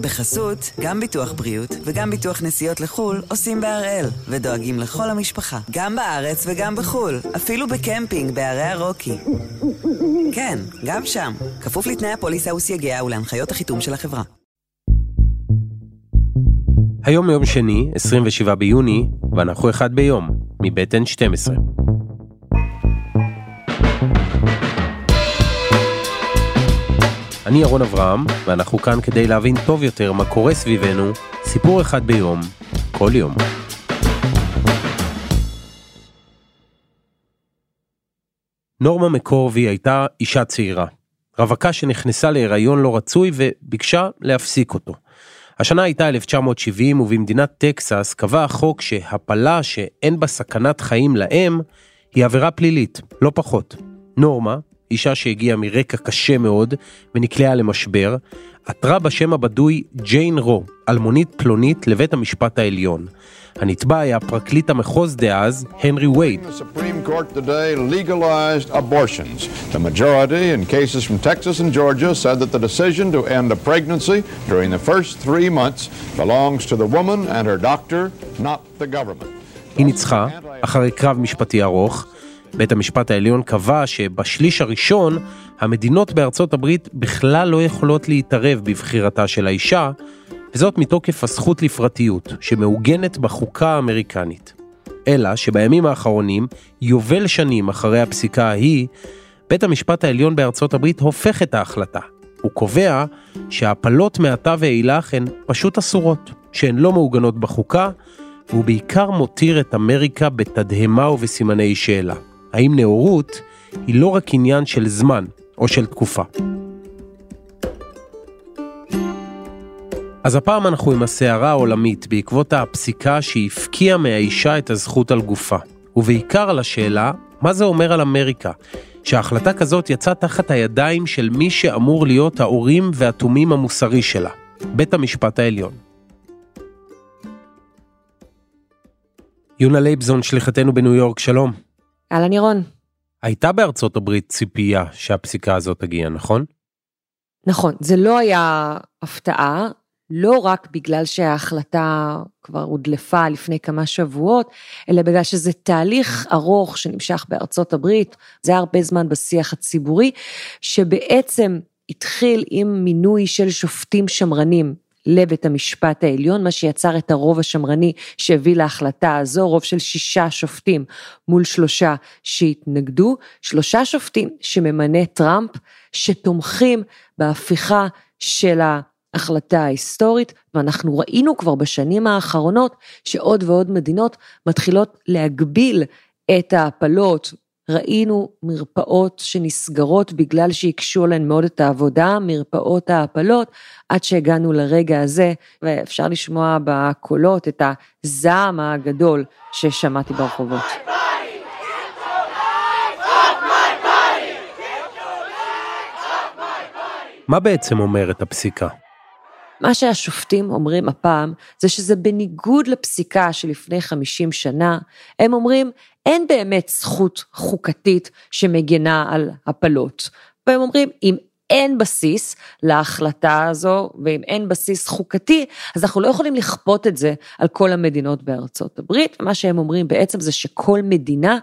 בחסות, גם ביטוח בריאות וגם ביטוח נסיעות לחו"ל עושים בהראל, ודואגים לכל המשפחה, גם בארץ וגם בחו"ל, אפילו בקמפינג בערי הרוקי. כן, גם שם, כפוף לתנאי הפוליסה וסייגיה ולהנחיות החיתום של החברה. היום יום שני, 27 ביוני, ואנחנו אחד ביום, מבית N12. אני ירון אברהם, ואנחנו כאן כדי להבין טוב יותר מה קורה סביבנו, סיפור אחד ביום, כל יום. נורמה מקורבי הייתה אישה צעירה, רווקה שנכנסה להיריון לא רצוי וביקשה להפסיק אותו. השנה הייתה 1970 ובמדינת טקסס קבע החוק שהפלה שאין בה סכנת חיים לאם היא עבירה פלילית, לא פחות. נורמה, אישה שהגיעה מרקע קשה מאוד ונקלעה למשבר, עתרה בשם הבדוי ג'יין רו, אלמונית פלונית לבית המשפט העליון. הנתבע היה פרקליט המחוז דאז, הנרי וייד. היא ניצחה, אחרי קרב משפטי ארוך. בית המשפט העליון קבע שבשליש הראשון, המדינות בארצות הברית בכלל לא יכולות להתערב בבחירתה של האישה, וזאת מתוקף הזכות לפרטיות, שמעוגנת בחוקה האמריקנית. אלא שבימים האחרונים, יובל שנים אחרי הפסיקה ההיא, בית המשפט העליון בארצות הברית הופך את ההחלטה. הוא קובע שהפלות מעתה ואילך הן פשוט אסורות, שהן לא מעוגנות בחוקה, והוא בעיקר מותיר את אמריקה בתדהמה ובסימני שאלה. האם נאורות היא לא רק עניין של זמן או של תקופה. אז הפעם אנחנו עם הסערה העולמית בעקבות הפסיקה שהפקיעה מהאישה את הזכות על גופה, ובעיקר על השאלה מה זה אומר על אמריקה, שהחלטה כזאת יצאה תחת הידיים של מי שאמור להיות האורים והתומים המוסרי שלה, בית המשפט העליון. יונה לייבזון, שליחתנו בניו יורק, שלום. אהלן ירון. הייתה בארצות הברית ציפייה שהפסיקה הזאת תגיע, נכון? נכון, זה לא היה הפתעה, לא רק בגלל שההחלטה כבר הודלפה לפני כמה שבועות, אלא בגלל שזה תהליך ארוך שנמשך בארצות הברית, זה היה הרבה זמן בשיח הציבורי, שבעצם התחיל עם מינוי של שופטים שמרנים לבית המשפט העליון, מה שיצר את הרוב השמרני שהביא להחלטה הזו, רוב של שישה שופטים מול שלושה שהתנגדו, שלושה שופטים שממנה טראמפ, שתומכים בהפיכה של ההחלטה ההיסטורית, ואנחנו ראינו כבר בשנים האחרונות שעוד ועוד מדינות מתחילות להגביל את ההפלות ראינו מרפאות שנסגרות בגלל שהקשו עליהן מאוד את העבודה, מרפאות ההפלות, עד שהגענו לרגע הזה, ואפשר לשמוע בקולות את הזעם הגדול ששמעתי ברחובות. מה בעצם אומרת הפסיקה? מה שהשופטים אומרים הפעם, זה שזה בניגוד לפסיקה שלפני 50 שנה, הם אומרים, אין באמת זכות חוקתית שמגנה על הפלות. והם אומרים, אם אין בסיס להחלטה הזו, ואם אין בסיס חוקתי, אז אנחנו לא יכולים לכפות את זה על כל המדינות בארצות הברית, ומה שהם אומרים בעצם זה שכל מדינה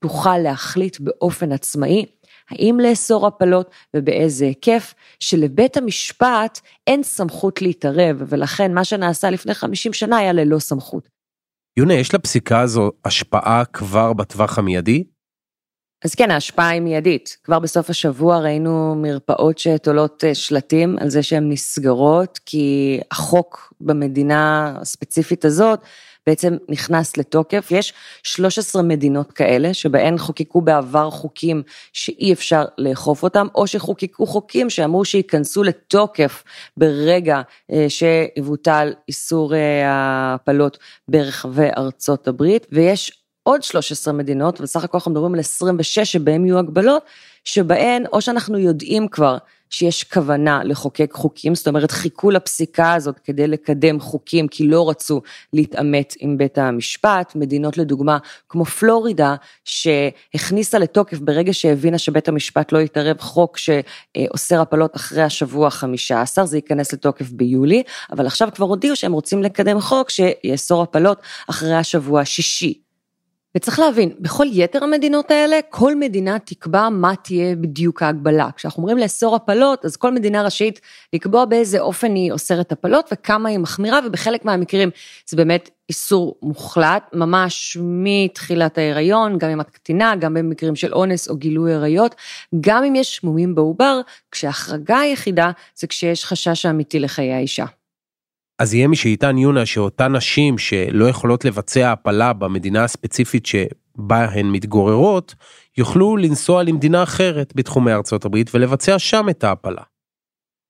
תוכל להחליט באופן עצמאי האם לאסור הפלות ובאיזה היקף, שלבית המשפט אין סמכות להתערב, ולכן מה שנעשה לפני 50 שנה היה ללא סמכות. יונה, יש לפסיקה הזו השפעה כבר בטווח המיידי? אז כן, ההשפעה היא מיידית. כבר בסוף השבוע ראינו מרפאות שתולות אה, שלטים על זה שהן נסגרות, כי החוק במדינה הספציפית הזאת בעצם נכנס לתוקף. יש 13 מדינות כאלה שבהן חוקקו בעבר חוקים שאי אפשר לאכוף אותם, או שחוקקו חוקים שאמרו שייכנסו לתוקף ברגע אה, שיבוטל איסור אה, ההפלות ברחבי ארצות הברית, ויש עוד 13 מדינות, ובסך הכל אנחנו מדברים על 26 שבהם יהיו הגבלות, שבהן או שאנחנו יודעים כבר שיש כוונה לחוקק חוקים, זאת אומרת חיכו לפסיקה הזאת כדי לקדם חוקים כי לא רצו להתעמת עם בית המשפט, מדינות לדוגמה כמו פלורידה שהכניסה לתוקף ברגע שהבינה שבית המשפט לא יתערב חוק שאוסר הפלות אחרי השבוע החמישה עשר, זה ייכנס לתוקף ביולי, אבל עכשיו כבר הודיעו שהם רוצים לקדם חוק שיאסור הפלות אחרי השבוע השישי. וצריך להבין, בכל יתר המדינות האלה, כל מדינה תקבע מה תהיה בדיוק ההגבלה. כשאנחנו אומרים לאסור הפלות, אז כל מדינה רשאית לקבוע באיזה אופן היא אוסרת הפלות וכמה היא מחמירה, ובחלק מהמקרים זה באמת איסור מוחלט, ממש מתחילת ההיריון, גם אם את קטינה, גם במקרים של אונס או גילוי עריות, גם אם יש מומים בעובר, כשההחרגה היחידה זה כשיש חשש אמיתי לחיי האישה. אז יהיה מי שיטען יונה שאותן נשים שלא יכולות לבצע הפלה במדינה הספציפית שבה הן מתגוררות, יוכלו לנסוע למדינה אחרת בתחומי ארצות הברית ולבצע שם את ההפלה.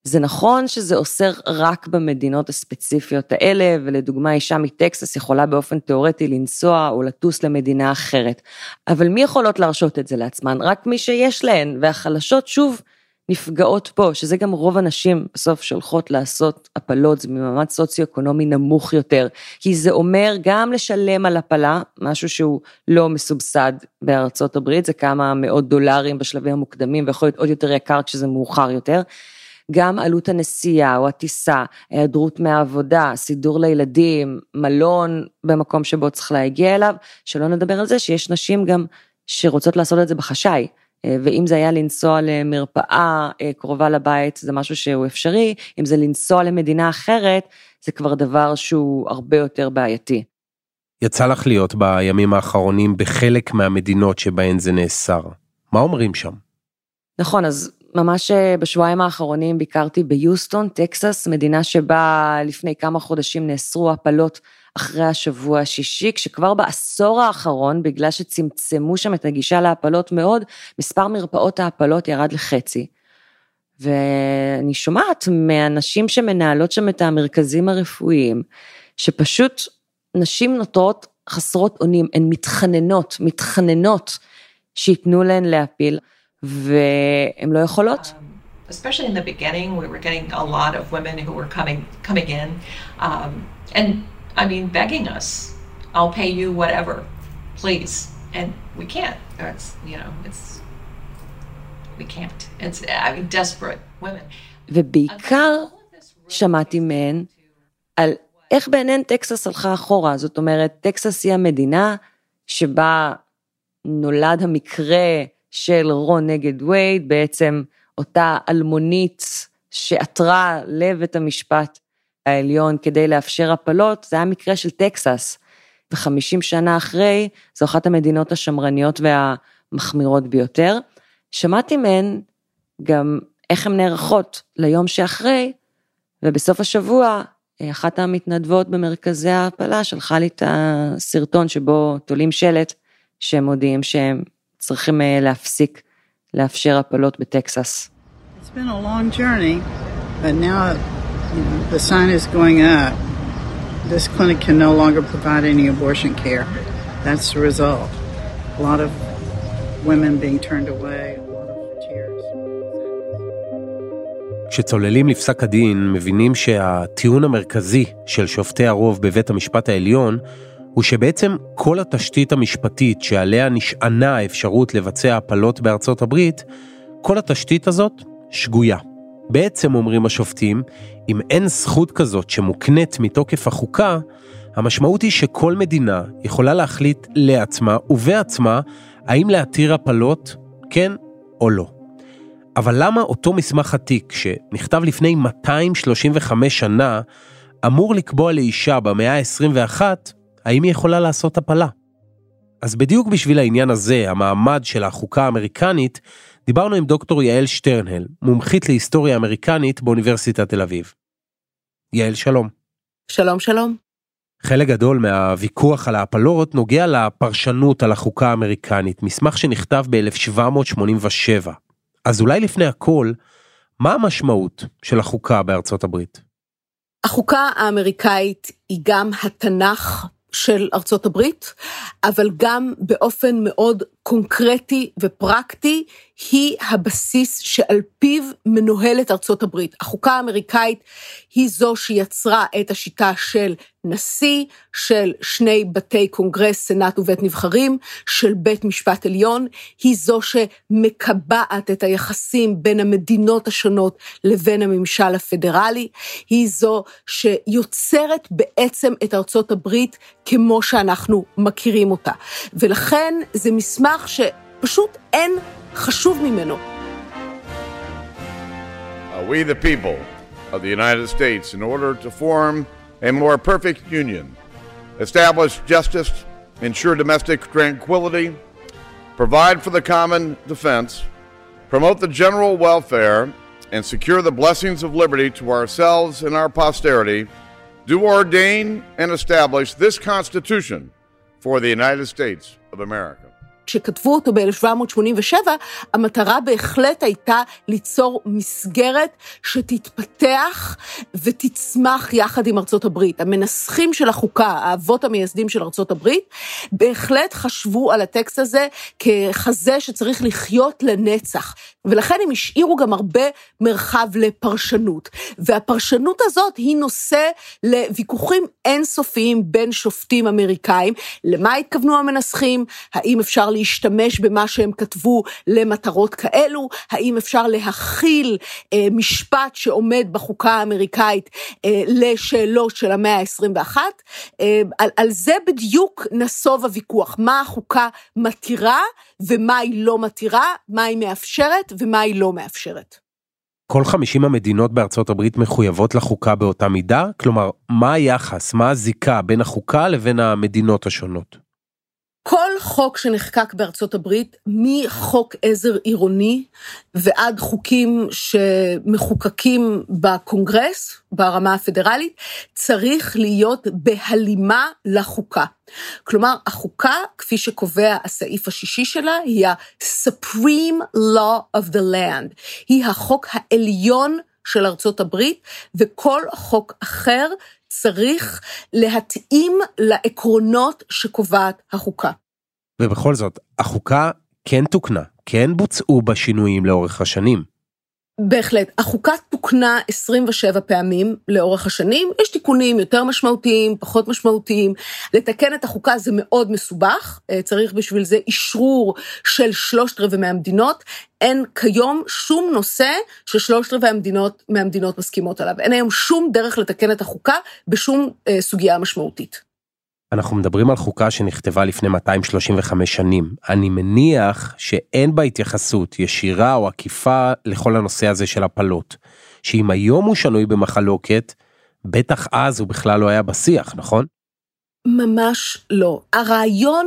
זה נכון שזה אוסר רק במדינות הספציפיות האלה, ולדוגמה אישה מטקסס יכולה באופן תיאורטי לנסוע או לטוס למדינה אחרת. אבל מי יכולות להרשות את זה לעצמן? רק מי שיש להן, והחלשות שוב נפגעות פה, שזה גם רוב הנשים בסוף שהולכות לעשות הפלות, זה ממעמד סוציו-אקונומי נמוך יותר, כי זה אומר גם לשלם על הפלה, משהו שהוא לא מסובסד בארצות הברית, זה כמה מאות דולרים בשלבים המוקדמים, ויכול להיות עוד יותר יקר כשזה מאוחר יותר. גם עלות הנסיעה או הטיסה, היעדרות מהעבודה, סידור לילדים, מלון במקום שבו צריך להגיע אליו, שלא נדבר על זה שיש נשים גם שרוצות לעשות את זה בחשאי. אה, ואם זה היה לנסוע למרפאה אה, קרובה לבית, זה משהו שהוא אפשרי, אם זה לנסוע למדינה אחרת, זה כבר דבר שהוא הרבה יותר בעייתי. יצא לך להיות בימים האחרונים בחלק מהמדינות שבהן זה נאסר. מה אומרים שם? נכון, אז ממש אה, בשבועיים האחרונים ביקרתי ביוסטון, טקסס, מדינה שבה לפני כמה חודשים נאסרו הפלות אחרי השבוע השישי, כשכבר בעשור האחרון, בגלל שצמצמו שם את הגישה להפלות מאוד, מספר מרפאות ההפלות ירד לחצי. ואני שומעת מהנשים שמנהלות שם את המרכזים הרפואיים, שפשוט נשים נותרות חסרות אונים, הן מתחננות, מתחננות שייתנו להן להפיל, והן לא יכולות. especially in the beginning, we were getting a lot of women who were coming coming in, um, and I mean, begging us, I'll pay you whatever, please. And we can't. That's, you know, it's, we can't. It's, I mean, desperate women. ובעיקר שמעתי מהן על איך בעיניהן טקסס הלכה אחורה. זאת אומרת, טקסס היא המדינה שבה נולד המקרה של רון נגד וייד, בעצם אותה אלמונית שעתרה לבית המשפט העליון כדי לאפשר הפלות, זה היה מקרה של טקסס. וחמישים שנה אחרי, זו אחת המדינות השמרניות והמחמירות ביותר. שמעתי מהן גם איך הן נערכות ליום שאחרי, ובסוף השבוע, אחת המתנדבות במרכזי ההעפלה שלחה לי את הסרטון שבו תולים שלט, שהם מודיעים שהם צריכים אה, להפסיק לאפשר הפלות בטקסס. It's been a long journey, but now the sign is going up. This clinic can no longer provide any abortion care. That's the result. A lot of women being turned away. כשצוללים לפסק הדין, מבינים שהטיעון המרכזי של שופטי הרוב בבית המשפט העליון הוא שבעצם כל התשתית המשפטית שעליה נשענה האפשרות לבצע הפלות בארצות הברית, כל התשתית הזאת שגויה. בעצם אומרים השופטים, אם אין זכות כזאת שמוקנית מתוקף החוקה, המשמעות היא שכל מדינה יכולה להחליט לעצמה ובעצמה האם להתיר הפלות, כן או לא. אבל למה אותו מסמך עתיק, שנכתב לפני 235 שנה, אמור לקבוע לאישה במאה ה-21 האם היא יכולה לעשות הפלה? אז בדיוק בשביל העניין הזה, המעמד של החוקה האמריקנית, דיברנו עם דוקטור יעל שטרנהל, מומחית להיסטוריה אמריקנית באוניברסיטת תל אביב. יעל, שלום. שלום, שלום. חלק גדול מהוויכוח על ההפלות נוגע לפרשנות על החוקה האמריקנית, מסמך שנכתב ב-1787. אז אולי לפני הכל, מה המשמעות של החוקה בארצות הברית? החוקה האמריקאית היא גם התנ"ך של ארצות הברית, אבל גם באופן מאוד קונקרטי ופרקטי היא הבסיס שעל פיו מנוהלת ארצות הברית. החוקה האמריקאית היא זו שיצרה את השיטה של נשיא, של שני בתי קונגרס, סנאט ובית נבחרים, של בית משפט עליון, היא זו שמקבעת את היחסים בין המדינות השונות לבין הממשל הפדרלי, היא זו שיוצרת בעצם את ארצות הברית כמו שאנחנו מכירים אותה. ולכן זה מסמך שפשוט אין חשוב ממנו. We the people of the United States, in order to form a more perfect union, establish justice, ensure domestic tranquility, provide for the common defense, promote the general welfare, and secure the blessings of liberty to ourselves and our posterity, do ordain and establish this Constitution for the United States of America. כשכתבו אותו ב-1787, המטרה בהחלט הייתה ליצור מסגרת שתתפתח ותצמח יחד עם ארצות הברית. המנסחים של החוקה, האבות המייסדים של ארצות הברית, בהחלט חשבו על הטקסט הזה ככזה שצריך לחיות לנצח. ולכן הם השאירו גם הרבה מרחב לפרשנות. והפרשנות הזאת היא נושא לוויכוחים אינסופיים בין שופטים אמריקאים. למה התכוונו המנסחים? האם אפשר להשתמש במה שהם כתבו למטרות כאלו? האם אפשר להכיל אה, משפט שעומד בחוקה האמריקאית אה, לשאלות של המאה ה-21? אה, על, על זה בדיוק נסוב הוויכוח, מה החוקה מתירה ומה היא לא מתירה, מה היא מאפשרת ומה היא לא מאפשרת. כל 50 המדינות בארצות הברית מחויבות לחוקה באותה מידה? כלומר, מה היחס, מה הזיקה בין החוקה לבין המדינות השונות? כל חוק שנחקק בארצות הברית, מחוק עזר עירוני ועד חוקים שמחוקקים בקונגרס, ברמה הפדרלית, צריך להיות בהלימה לחוקה. כלומר, החוקה, כפי שקובע הסעיף השישי שלה, היא ה-Supreme Law of the Land. היא החוק העליון של ארצות הברית, וכל חוק אחר צריך להתאים לעקרונות שקובעת החוקה. ובכל זאת, החוקה כן תוקנה, כן בוצעו בה שינויים לאורך השנים. בהחלט. החוקה תוקנה 27 פעמים לאורך השנים, יש תיקונים יותר משמעותיים, פחות משמעותיים. לתקן את החוקה זה מאוד מסובך, אה, צריך בשביל זה אישרור של שלושת רבעי מהמדינות. אין כיום שום נושא ששלושת רבעי המדינות, מהמדינות מסכימות עליו. אין היום שום דרך לתקן את החוקה בשום אה, סוגיה משמעותית. אנחנו מדברים על חוקה שנכתבה לפני 235 שנים. אני מניח שאין בה התייחסות ישירה או עקיפה לכל הנושא הזה של הפלות. שאם היום הוא שנוי במחלוקת, בטח אז הוא בכלל לא היה בשיח, נכון? ממש לא. הרעיון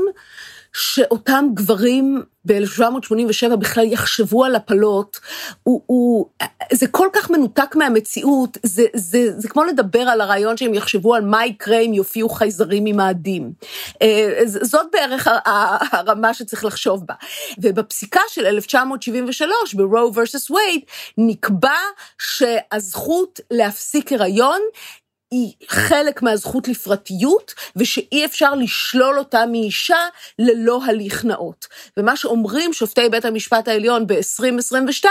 שאותם גברים ב-1787 בכלל יחשבו על הפלות, הוא, הוא, זה כל כך מנותק מהמציאות, זה, זה, זה כמו לדבר על הרעיון שהם יחשבו על מה יקרה אם יופיעו חייזרים ממאדים. אה, זאת בערך הרמה שצריך לחשוב בה. ובפסיקה של 1973, ב-Roe vs. Wade, נקבע שהזכות להפסיק הריון היא חלק מהזכות לפרטיות, ושאי אפשר לשלול אותה מאישה ללא הליך נאות. ומה שאומרים שופטי בית המשפט העליון ב-2022,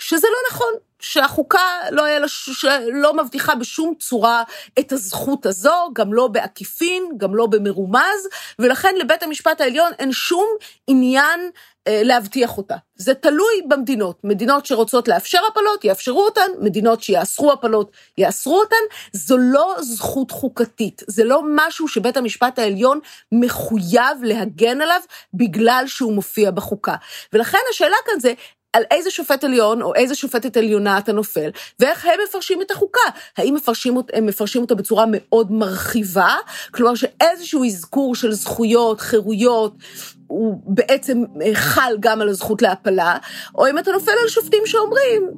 שזה לא נכון, שהחוקה לא, היה לש... לא מבטיחה בשום צורה את הזכות הזו, גם לא בעקיפין, גם לא במרומז, ולכן לבית המשפט העליון אין שום עניין אה, להבטיח אותה. זה תלוי במדינות. מדינות שרוצות לאפשר הפלות, יאפשרו אותן, מדינות שיאסרו הפלות, יאסרו אותן. זו לא זכות חוקתית, זה לא משהו שבית המשפט העליון מחויב להגן עליו בגלל שהוא מופיע בחוקה. ולכן השאלה כאן זה, על איזה שופט עליון או איזה שופטת עליונה אתה נופל, ואיך הם מפרשים את החוקה. האם מפרשים, הם מפרשים אותה בצורה מאוד מרחיבה, כלומר שאיזשהו אזכור של זכויות, חירויות, הוא בעצם אה, חל גם על הזכות להפלה, או אם אתה נופל על שופטים שאומרים,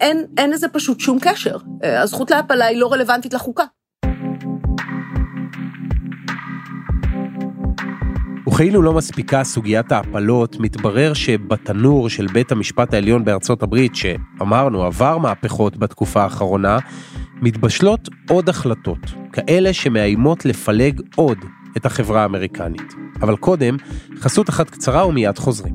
אין, אין לזה פשוט שום קשר. אה, הזכות להפלה היא לא רלוונטית לחוקה. וכאילו לא מספיקה סוגיית ההפלות, מתברר שבתנור של בית המשפט העליון בארצות הברית, שאמרנו עבר מהפכות בתקופה האחרונה, מתבשלות עוד החלטות, כאלה שמאיימות לפלג עוד את החברה האמריקנית. אבל קודם, חסות אחת קצרה ומיד חוזרים.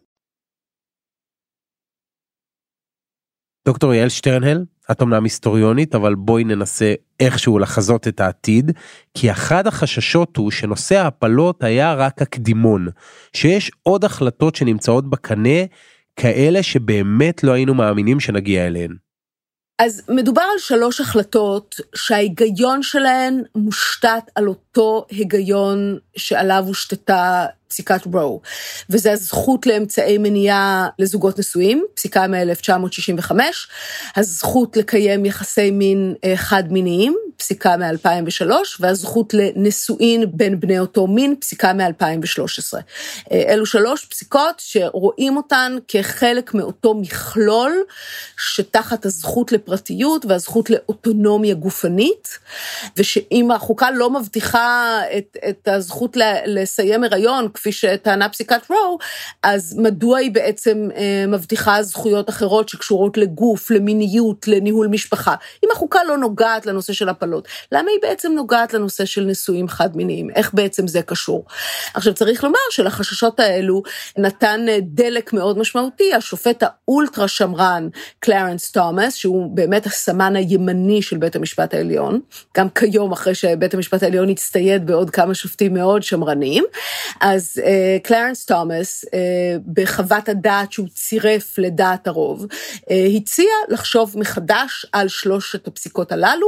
דוקטור יעל שטרנהל, את אמנם היסטוריונית, אבל בואי ננסה איכשהו לחזות את העתיד, כי אחד החששות הוא שנושא ההפלות היה רק הקדימון, שיש עוד החלטות שנמצאות בקנה, כאלה שבאמת לא היינו מאמינים שנגיע אליהן. אז מדובר על שלוש החלטות שההיגיון שלהן מושתת על אותו היגיון שעליו הושתתה פסיקת רו, וזה הזכות לאמצעי מניעה לזוגות נשואים, פסיקה מ-1965, הזכות לקיים יחסי מין אה, חד-מיניים, פסיקה מ-2003, והזכות לנישואין בין בני אותו מין, פסיקה מ-2013. אה, אלו שלוש פסיקות שרואים אותן כחלק מאותו מכלול שתחת הזכות לפרטיות והזכות לאוטונומיה גופנית, ושאם החוקה לא מבטיחה את, את הזכות לסיים הריון, כפי שטענה פסיקת רו, אז מדוע היא בעצם אה, מבטיחה זכויות אחרות שקשורות לגוף, למיניות, לניהול משפחה? אם החוקה לא נוגעת לנושא של הפלות, למה היא בעצם נוגעת לנושא של נישואים חד-מיניים? איך בעצם זה קשור? עכשיו, צריך לומר שלחששות האלו נתן אה, דלק מאוד משמעותי השופט האולטרה שמרן, קלרנס תומאס, שהוא באמת הסמן הימני של בית המשפט העליון, גם כיום, אחרי שבית המשפט העליון הצטייד בעוד כמה שופטים מאוד שמרניים, אז אה, קלרנס תומאס, אה, בחוות הדעת שהוא צירף לדעת הרוב, אה, הציע לחשוב מחדש על שלושת הפסיקות הללו,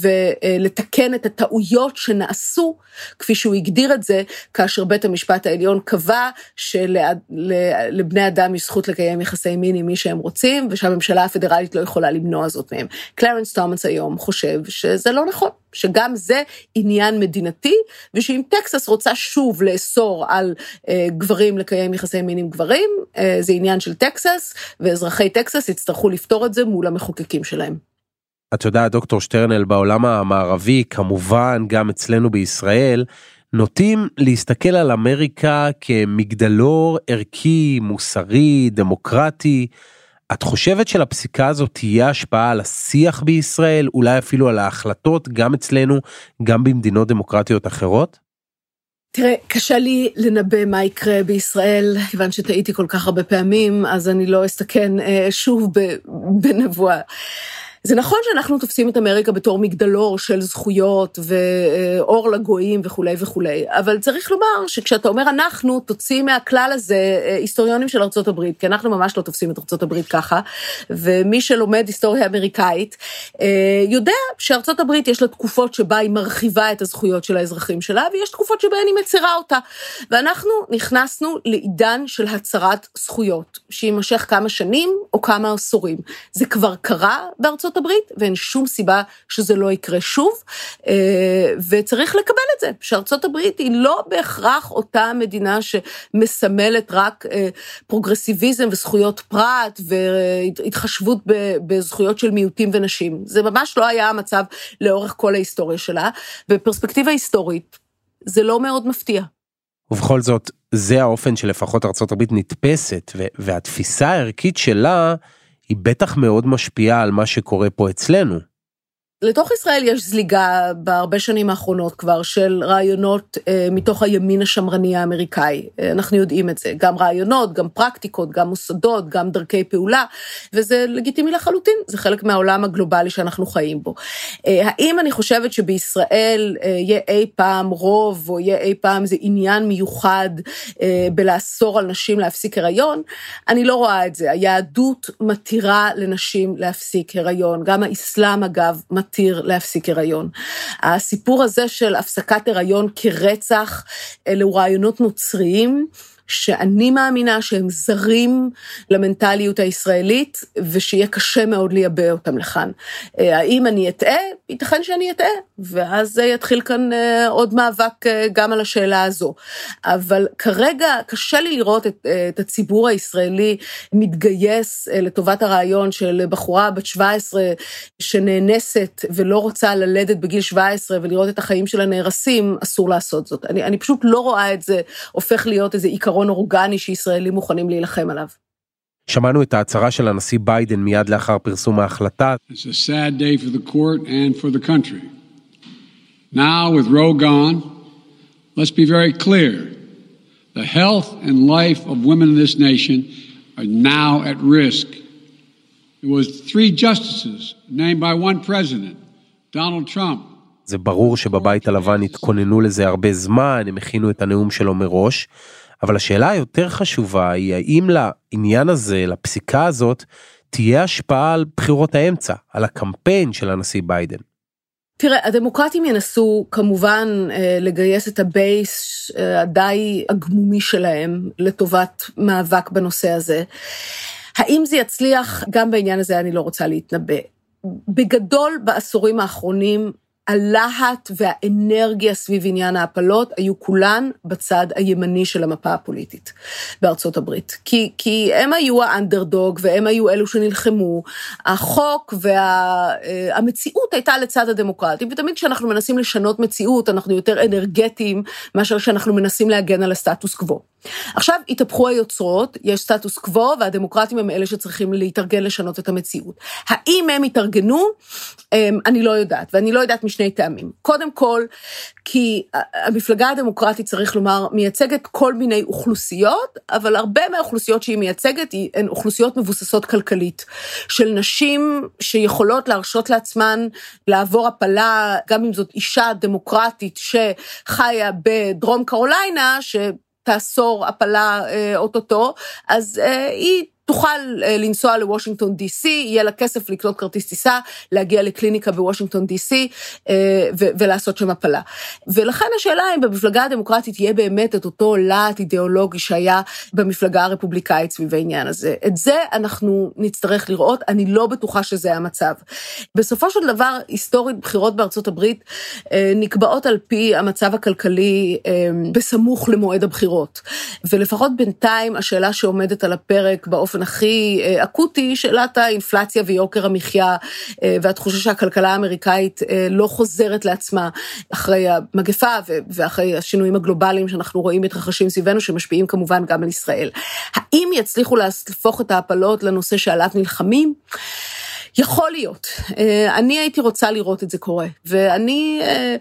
ולתקן את הטעויות שנעשו, כפי שהוא הגדיר את זה, כאשר בית המשפט העליון קבע שלבני אדם יש זכות לקיים יחסי מין עם מי שהם רוצים, ושהממשלה הפדרלית לא יכולה למנוע זאת מהם. קלרנס תומאס היום חושב שזה לא נכון. שגם זה עניין מדינתי, ושאם טקסס רוצה שוב לאסור על אה, גברים לקיים יחסי מין עם גברים, אה, זה עניין של טקסס, ואזרחי טקסס יצטרכו לפתור את זה מול המחוקקים שלהם. את יודעת, דוקטור שטרנל, בעולם המערבי, כמובן גם אצלנו בישראל, נוטים להסתכל על אמריקה כמגדלור ערכי, מוסרי, דמוקרטי. את חושבת שלפסיקה הזאת תהיה השפעה על השיח בישראל, אולי אפילו על ההחלטות, גם אצלנו, גם במדינות דמוקרטיות אחרות? תראה, קשה לי לנבא מה יקרה בישראל, כיוון שטעיתי כל כך הרבה פעמים, אז אני לא אסתכן אה, שוב בנבואה. זה נכון שאנחנו תופסים את אמריקה בתור מגדלור של זכויות ואור לגויים וכולי וכולי, אבל צריך לומר שכשאתה אומר אנחנו, תוציא מהכלל הזה אה, היסטוריונים של ארצות הברית, כי אנחנו ממש לא תופסים את ארצות הברית ככה, ומי שלומד היסטוריה אמריקאית, אה, יודע שארצות הברית יש לה תקופות שבה היא מרחיבה את הזכויות של האזרחים שלה, ויש תקופות שבהן היא מצרה אותה. ואנחנו נכנסנו לעידן של הצהרת זכויות, שיימשך כמה שנים או כמה עשורים. זה כבר קרה בארצות ארצות הברית, ואין שום סיבה שזה לא יקרה שוב, אה, וצריך לקבל את זה, שארצות הברית היא לא בהכרח אותה מדינה שמסמלת רק אה, פרוגרסיביזם וזכויות פרט והתחשבות בזכויות של מיעוטים ונשים. זה ממש לא היה המצב לאורך כל ההיסטוריה שלה, בפרספקטיבה היסטורית זה לא מאוד מפתיע. ובכל זאת, זה האופן שלפחות ארה"ב נתפסת, והתפיסה הערכית שלה היא בטח מאוד משפיעה על מה שקורה פה אצלנו. לתוך ישראל יש זליגה בהרבה שנים האחרונות כבר של רעיונות אה, מתוך הימין השמרני האמריקאי. אה, אנחנו יודעים את זה, גם רעיונות, גם פרקטיקות, גם מוסדות, גם דרכי פעולה, וזה לגיטימי לחלוטין, זה חלק מהעולם הגלובלי שאנחנו חיים בו. אה, האם אני חושבת שבישראל אה, יהיה אי פעם רוב, או יהיה אי פעם איזה עניין מיוחד אה, בלאסור על נשים להפסיק הריון? אני לא רואה את זה. היהדות מתירה לנשים להפסיק הריון, גם האסלאם אגב, מתיר להפסיק הריון. הסיפור הזה של הפסקת הריון כרצח, אלו רעיונות נוצריים. שאני מאמינה שהם זרים למנטליות הישראלית, ושיהיה קשה מאוד לייבא אותם לכאן. האם אני אטעה? ייתכן שאני אטעה, ואז יתחיל כאן אה, עוד מאבק אה, גם על השאלה הזו. אבל כרגע קשה לי לראות את, אה, את הציבור הישראלי מתגייס לטובת הרעיון של בחורה בת 17 שנאנסת ולא רוצה ללדת בגיל 17 ולראות את החיים שלה נהרסים, אסור לעשות זאת. אני, אני פשוט לא רואה את זה הופך להיות איזה עיקרון אורגני שישראלים מוכנים להילחם עליו. שמענו את ההצהרה של הנשיא ביידן מיד לאחר פרסום ההחלטה. Now, with Roe gone, let's be very clear. The health and life of women in this nation are now at risk. It was three justices named by one president, Donald Trump. זה ברור שבבית הלבן התכוננו לזה הרבה זמן, הם הכינו את הנאום שלו מראש. אבל השאלה היותר חשובה היא האם לעניין הזה, לפסיקה הזאת, תהיה השפעה על בחירות האמצע, על הקמפיין של הנשיא ביידן. תראה, הדמוקרטים ינסו כמובן אה, לגייס את ה base אה, הדי הגמוני שלהם לטובת מאבק בנושא הזה. האם זה יצליח? גם בעניין הזה אני לא רוצה להתנבא. בגדול, בעשורים האחרונים, הלהט והאנרגיה סביב עניין ההפלות היו כולן בצד הימני של המפה הפוליטית בארצות הברית. כי, כי הם היו האנדרדוג והם היו אלו שנלחמו. החוק והמציאות וה, הייתה לצד הדמוקרטים, ותמיד כשאנחנו מנסים לשנות מציאות, אנחנו יותר אנרגטיים מאשר כשאנחנו מנסים להגן על הסטטוס קוו. עכשיו התהפכו היוצרות, יש סטטוס קוו, והדמוקרטים הם אלה שצריכים להתארגן לשנות את המציאות. האם הם התארגנו? אמ, אני לא יודעת, ואני לא יודעת משני טעמים. קודם כל, כי המפלגה הדמוקרטית, צריך לומר, מייצגת כל מיני אוכלוסיות, אבל הרבה מהאוכלוסיות שהיא מייצגת הן אוכלוסיות מבוססות כלכלית, של נשים שיכולות להרשות לעצמן לעבור הפלה, גם אם זאת אישה דמוקרטית שחיה בדרום קרוליינה, ש... תאסור הפלה אה, אוטוטו, אז אה, היא תוכל אה, לנסוע לוושינגטון די.סי, יהיה לה כסף לקנות כרטיס טיסה, להגיע לקליניקה בוושינגטון די.סי אה, ולעשות שם הפלה. ולכן השאלה אם במפלגה הדמוקרטית יהיה באמת את אותו להט אידיאולוגי שהיה במפלגה הרפובליקאית סביב העניין הזה. את זה אנחנו נצטרך לראות, אני לא בטוחה שזה המצב. בסופו של דבר, היסטורית בחירות בארצות הברית אה, נקבעות על פי המצב הכלכלי בסמוך למועד הבחירות. ולפחות בינתיים השאלה שעומדת על הפרק באופן באופן הכי אה, אקוטי, שאלת האינפלציה ויוקר המחיה, אה, והתחושה שהכלכלה האמריקאית אה, לא חוזרת לעצמה אחרי המגפה ואחרי השינויים הגלובליים שאנחנו רואים מתרחשים סביבנו, שמשפיעים כמובן גם על ישראל. האם יצליחו להפוך את ההפלות לנושא שעליו נלחמים? יכול להיות. אה, אני הייתי רוצה לראות את זה קורה, ואני אה,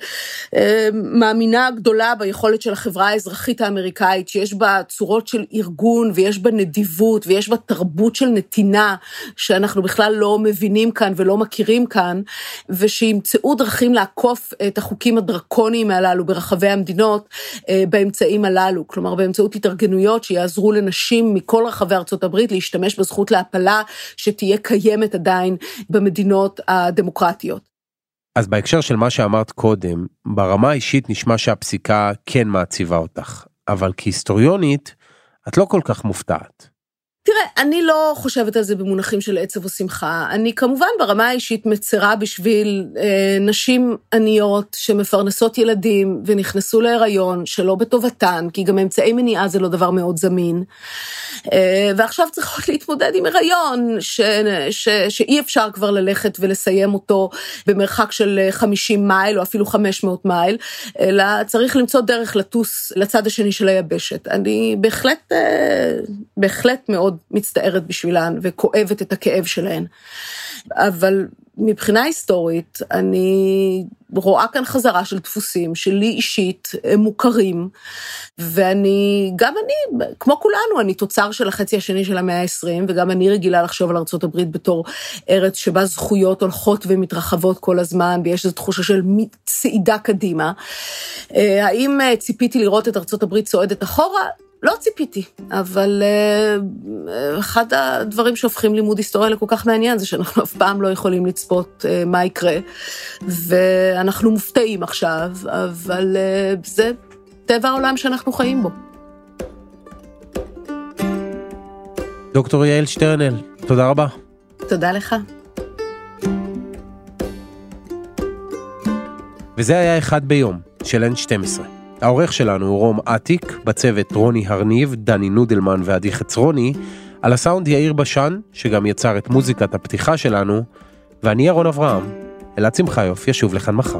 אה, מאמינה גדולה ביכולת של החברה האזרחית האמריקאית, שיש בה צורות של ארגון, ויש בה נדיבות, ויש בה תרבות של נתינה, שאנחנו בכלל לא מבינים כאן ולא מכירים כאן, ושימצאו דרכים לעקוף את החוקים הדרקוניים הללו ברחבי המדינות באמצעים הללו, כלומר באמצעות התארגנויות שיעזרו לנשים מכל רחבי ארצות הברית להשתמש בזכות להפלה שתהיה קיימת עדיין במדינות הדמוקרטיות. אז בהקשר של מה שאמרת קודם, ברמה האישית נשמע שהפסיקה כן מעציבה אותך, אבל כהיסטוריונית, את לא כל כך מופתעת. תראה, אני לא חושבת על זה במונחים של עצב או שמחה. אני כמובן ברמה האישית מצרה בשביל אה, נשים עניות שמפרנסות ילדים ונכנסו להיריון שלא בטובתן, כי גם אמצעי מניעה זה לא דבר מאוד זמין. אה, ועכשיו צריכות להתמודד עם הריון ש, ש, שאי אפשר כבר ללכת ולסיים אותו במרחק של 50 מייל או אפילו 500 מייל, אלא צריך למצוא דרך לטוס לצד השני של היבשת. אני בהחלט, אה, בהחלט מאוד מאוד מצטערת בשבילן וכואבת את הכאב שלהן. אבל מבחינה היסטורית, אני רואה כאן חזרה של דפוסים שלי אישית הם מוכרים, ואני, גם אני, כמו כולנו, אני תוצר של החצי השני של המאה ה-20, וגם אני רגילה לחשוב על ארה"ב בתור ארץ שבה זכויות הולכות ומתרחבות כל הזמן, ויש איזו תחושה של צעידה קדימה. אה, האם אה, ציפיתי לראות את ארה"ב צועדת אחורה? לא ציפיתי, אבל uh, אחד הדברים שהופכים לימוד היסטוריה לכל כך מעניין זה שאנחנו אף פעם לא יכולים לצפות uh, מה יקרה, ואנחנו מופתעים עכשיו, אבל uh, זה טבע העולם שאנחנו חיים בו. דוקטור יעל שטרנל, תודה רבה. תודה לך. וזה היה אחד ביום, של N12. העורך שלנו הוא רום אטיק, בצוות רוני הרניב, דני נודלמן ועדי חצרוני, על הסאונד יאיר בשן, שגם יצר את מוזיקת הפתיחה שלנו, ואני ירון אברהם, אלעד שמחיוף ישוב לכאן מחר.